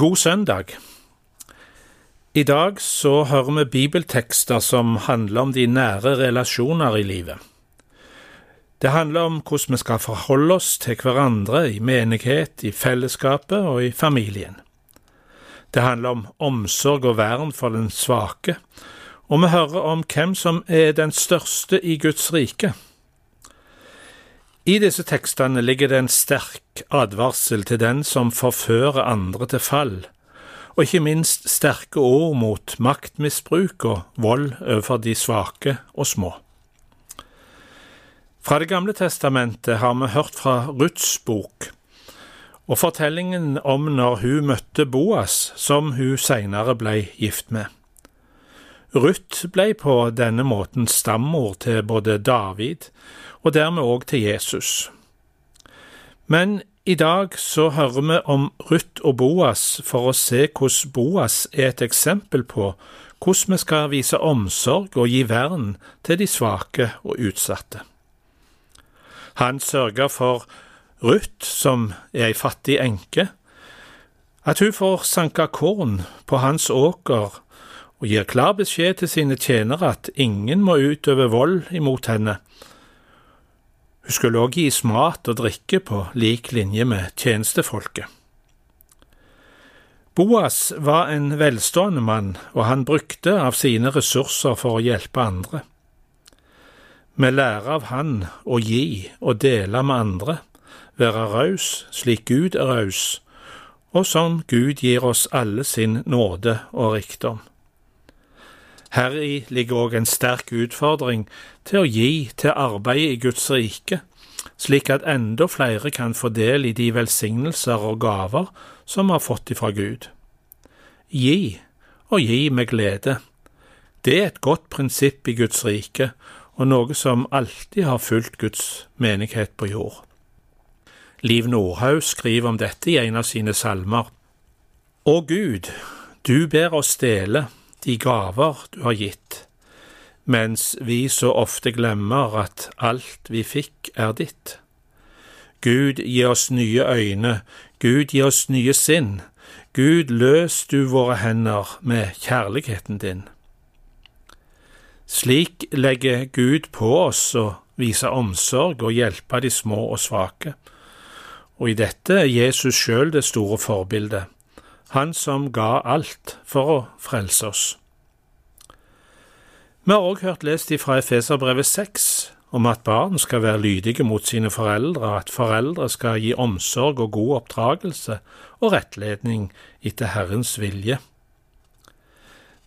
God søndag. I dag så hører vi bibeltekster som handler om de nære relasjoner i livet. Det handler om hvordan vi skal forholde oss til hverandre i menighet, i fellesskapet og i familien. Det handler om omsorg og vern for den svake, og vi hører om hvem som er den største i Guds rike. I disse tekstene ligger det en sterk advarsel til den som forfører andre til fall, og ikke minst sterke ord mot maktmisbruk og vold overfor de svake og små. Fra Det gamle testamentet har vi hørt fra Ruths bok, og fortellingen om når hun møtte Boas, som hun seinere ble gift med. Ruth ble på denne måten stammor til både David og dermed òg til Jesus. Men i dag så hører vi om Ruth og Boas for å se hvordan Boas er et eksempel på hvordan vi skal vise omsorg og gi vern til de svake og utsatte. Han sørger for Ruth, som er ei fattig enke, at hun får sanka korn på hans åker, og gir klar beskjed til sine tjenere at ingen må utøve vold imot henne, hun skulle også gis mat og drikke på lik linje med tjenestefolket. Boas var en velstående mann, og han brukte av sine ressurser for å hjelpe andre. Vi lærer av han å gi og dele med andre, være raus slik Gud er raus, og som Gud gir oss alle sin nåde og rikdom. Heri ligger òg en sterk utfordring til å gi til arbeidet i Guds rike, slik at enda flere kan få del i de velsignelser og gaver som vi har fått ifra Gud. Gi, og gi med glede. Det er et godt prinsipp i Guds rike, og noe som alltid har fulgt Guds menighet på jord. Liv Nordhaug skriver om dette i en av sine salmer. Å Gud, du ber oss dele de gaver du har gitt, mens vi så ofte glemmer at alt vi fikk er ditt. Gud, gi oss nye øyne, Gud, gi oss nye sinn, Gud, løs du våre hender med kjærligheten din. Slik legger Gud på oss å vise omsorg og hjelpe de små og svake, og i dette er Jesus sjøl det store forbildet han som ga alt for å frelse oss. Vi har òg hørt lest ifra Efeserbrevet 6 om at barn skal være lydige mot sine foreldre, at foreldre skal gi omsorg og god oppdragelse og rettledning etter Herrens vilje.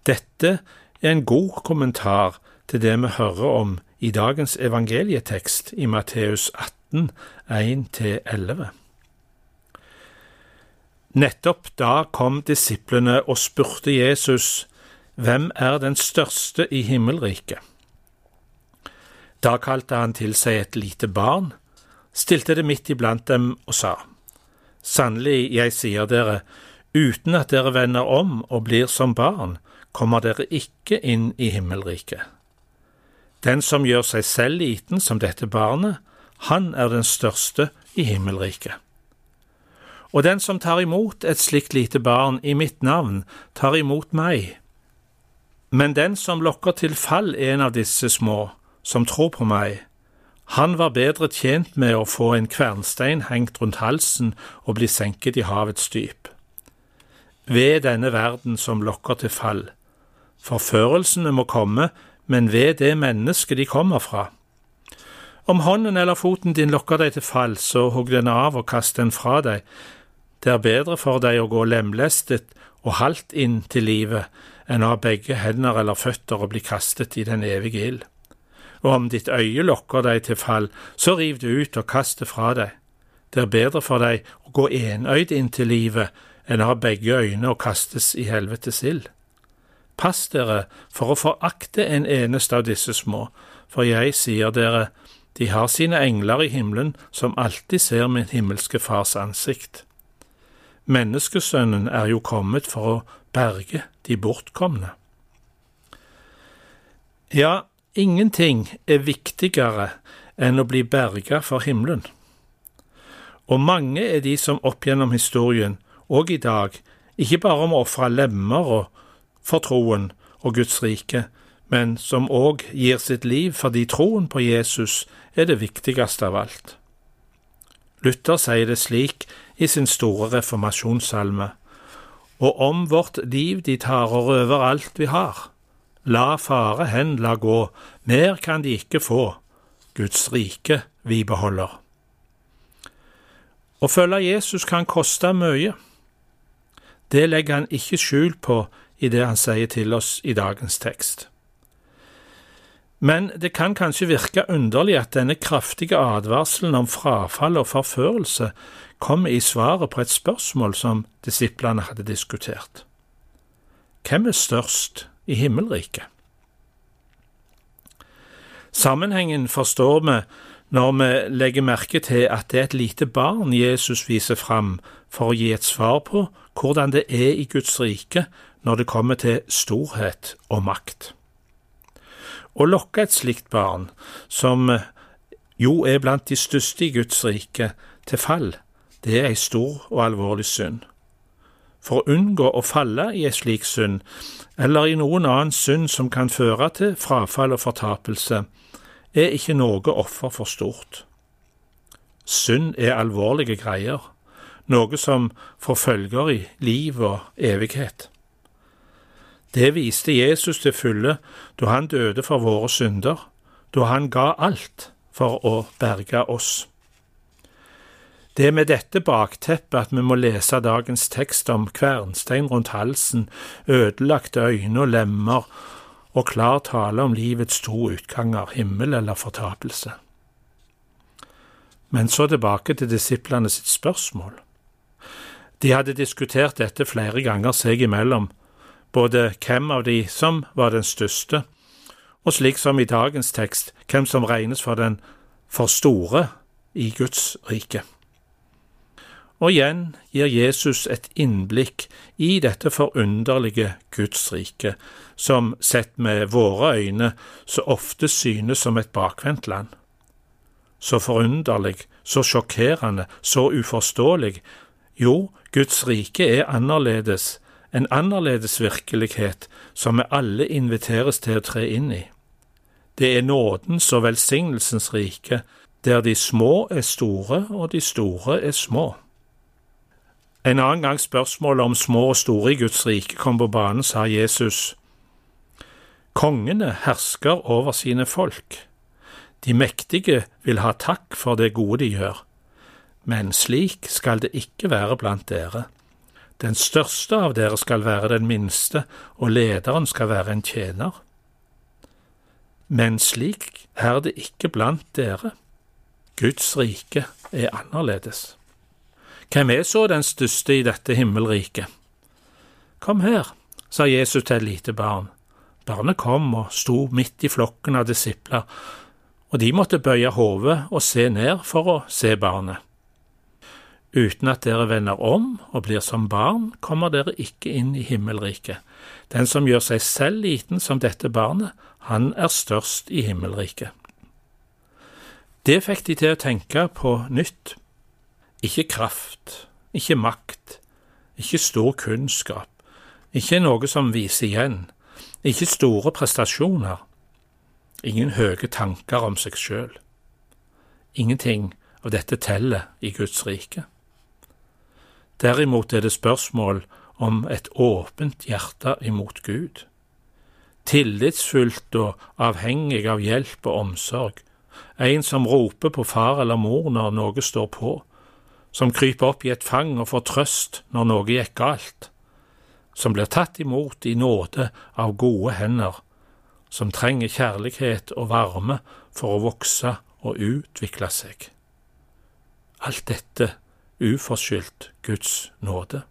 Dette er en god kommentar til det vi hører om i dagens evangelietekst i Matteus 18, 1–11. Nettopp da kom disiplene og spurte Jesus, Hvem er den største i himmelriket? Da kalte han til seg et lite barn, stilte det midt iblant dem og sa, Sannelig, jeg sier dere, uten at dere vender om og blir som barn, kommer dere ikke inn i himmelriket. Den som gjør seg selv liten som dette barnet, han er den største i himmelriket. Og den som tar imot et slikt lite barn i mitt navn, tar imot meg. Men den som lokker til fall en av disse små, som tror på meg, han var bedre tjent med å få en kvernstein hengt rundt halsen og bli senket i havets dyp. Ved denne verden som lokker til fall. Forførelsene må komme, men ved det mennesket de kommer fra. Om hånden eller foten din lokker deg til fall, så hogg den av og kast den fra deg, det er bedre for deg å gå lemlestet og halvt inn til livet enn å ha begge hender eller føtter og bli kastet i den evige ild. Og om ditt øye lokker deg til fall, så riv det ut og kast det fra deg. Det er bedre for deg å gå enøyd inn til livet enn å ha begge øyne og kastes i helvetes ild. Pass dere for å forakte en eneste av disse små, for jeg sier dere, de har sine engler i himmelen som alltid ser min himmelske Fars ansikt. Menneskesønnen er jo kommet for å berge de bortkomne. Ja, ingenting er viktigere enn å bli berga for himmelen. Og mange er de som opp gjennom historien, og i dag, ikke bare om å ofre lemmer for troen og Guds rike, men som òg gir sitt liv fordi troen på Jesus er det viktigste av alt. Luther sier det slik i sin store reformasjonssalme, og om vårt liv de tar og røver alt vi har. La fare hen la gå, mer kan de ikke få, Guds rike vi beholder. Å følge Jesus kan koste mye. Det legger han ikke skjul på i det han sier til oss i dagens tekst. Men det kan kanskje virke underlig at denne kraftige advarselen om frafall og forførelse kommer i svaret på et spørsmål som disiplene hadde diskutert. Hvem er størst i himmelriket? Sammenhengen forstår vi når vi legger merke til at det er et lite barn Jesus viser fram for å gi et svar på hvordan det er i Guds rike når det kommer til storhet og makt. Å lokke et slikt barn, som jo er blant de største i Guds rike, til fall, det er ei stor og alvorlig synd. For å unngå å falle i ei slik synd, eller i noen annen synd som kan føre til frafall og fortapelse, er ikke noe offer for stort. Synd er alvorlige greier, noe som får følger i liv og evighet. Det viste Jesus til fulle da han døde for våre synder, da han ga alt for å berge oss. Det er med dette bakteppet at vi må lese dagens tekst om kvernstein rundt halsen, ødelagte øyne og lemmer, og klar tale om livets to utganger, himmel eller fortapelse. Men så tilbake til disiplene sitt spørsmål. De hadde diskutert dette flere ganger seg imellom, både hvem av de som var den største, og slik som i dagens tekst, hvem som regnes for den for store i Guds rike. Og igjen gir Jesus et innblikk i dette forunderlige Guds rike, som sett med våre øyne så ofte synes som et bakvendt land. Så forunderlig, så sjokkerende, så uforståelig. Jo, Guds rike er annerledes, en annerledes virkelighet som vi alle inviteres til å tre inn i. Det er nådens og velsignelsens rike, der de små er store og de store er små. En annen gang spørsmålet om små og store i Guds rike kom på banen, sa Jesus, Kongene hersker over sine folk. De mektige vil ha takk for det gode de gjør, men slik skal det ikke være blant dere. Den største av dere skal være den minste, og lederen skal være en tjener. Men slik er det ikke blant dere. Guds rike er annerledes. Hvem er så den største i dette himmelriket? Kom her, sa Jesus til et lite barn. Barnet kom og sto midt i flokken av disipler, og de måtte bøye hodet og se ned for å se barnet. Uten at dere vender om og blir som barn, kommer dere ikke inn i himmelriket. Den som gjør seg selv liten som dette barnet, han er størst i himmelriket. Det fikk de til å tenke på nytt. Ikke kraft, ikke makt, ikke stor kunnskap, ikke noe som viser igjen, ikke store prestasjoner, ingen høye tanker om seg sjøl. Ingenting av dette teller i Guds rike. Derimot er det spørsmål om et åpent hjerte imot Gud. Tillitsfullt og avhengig av hjelp og omsorg, en som roper på far eller mor når noe står på, som kryper opp i et fang og får trøst når noe gikk galt, som blir tatt imot i nåde av gode hender, som trenger kjærlighet og varme for å vokse og utvikle seg. Alt dette uforskyldt Guds nåde.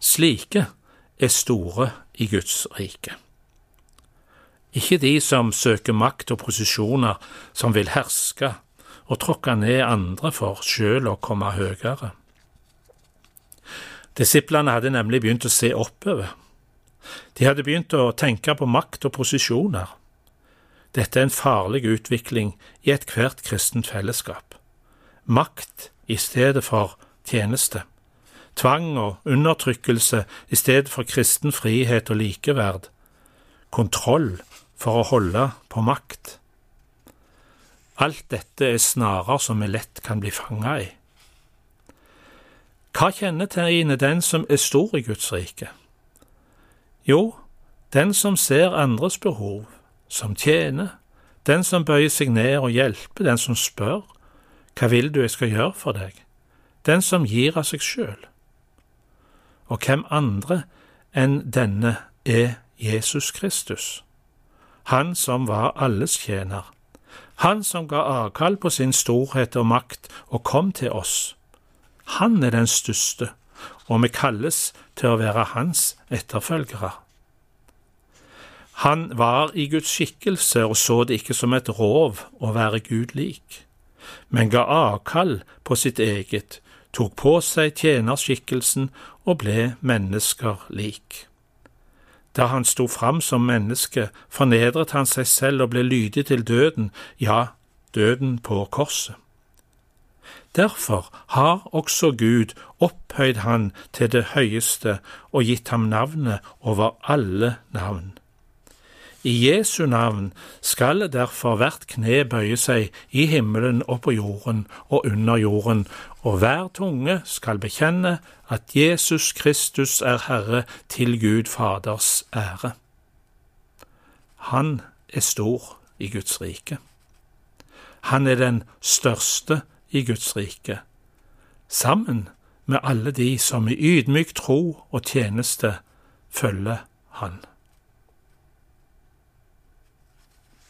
Slike er store i Guds rike. Ikke de som søker makt og posisjoner, som vil herske og tråkke ned andre for sjøl å komme høyere. Disiplene hadde nemlig begynt å se oppover. De hadde begynt å tenke på makt og posisjoner. Dette er en farlig utvikling i ethvert kristent fellesskap. Makt i stedet for tjeneste. tvang og undertrykkelse i stedet for kristen frihet og likeverd, kontroll for å holde på makt. Alt dette er snarer som vi lett kan bli fanga i. Hva kjennetegner den som er stor i Guds rike? Jo, den som ser andres behov, som tjener, den som bøyer seg ned og hjelper, den som spør, hva vil du jeg skal gjøre for deg, den som gir av seg sjøl. Og hvem andre enn denne er Jesus Kristus, han som var alles tjener, han som ga avkall på sin storhet og makt og kom til oss. Han er den største, og vi kalles til å være hans etterfølgere. Han var i Guds skikkelse og så det ikke som et rov å være Gud lik, men ga avkall på sitt eget, tok på seg tjenerskikkelsen og ble mennesker lik. Da han sto fram som menneske, fornedret han seg selv og ble lydig til døden, ja, døden på korset. Derfor har også Gud opphøyd han til det høyeste og gitt ham navnet over alle navn i Jesu navn skal derfor hvert kne bøye seg i himmelen og på jorden og under jorden, og hver tunge skal bekjenne at Jesus Kristus er Herre til Gud Faders ære. Han er stor i Guds rike. Han er den største i Guds rike, sammen med alle de som i ydmyk tro og tjeneste følger Han.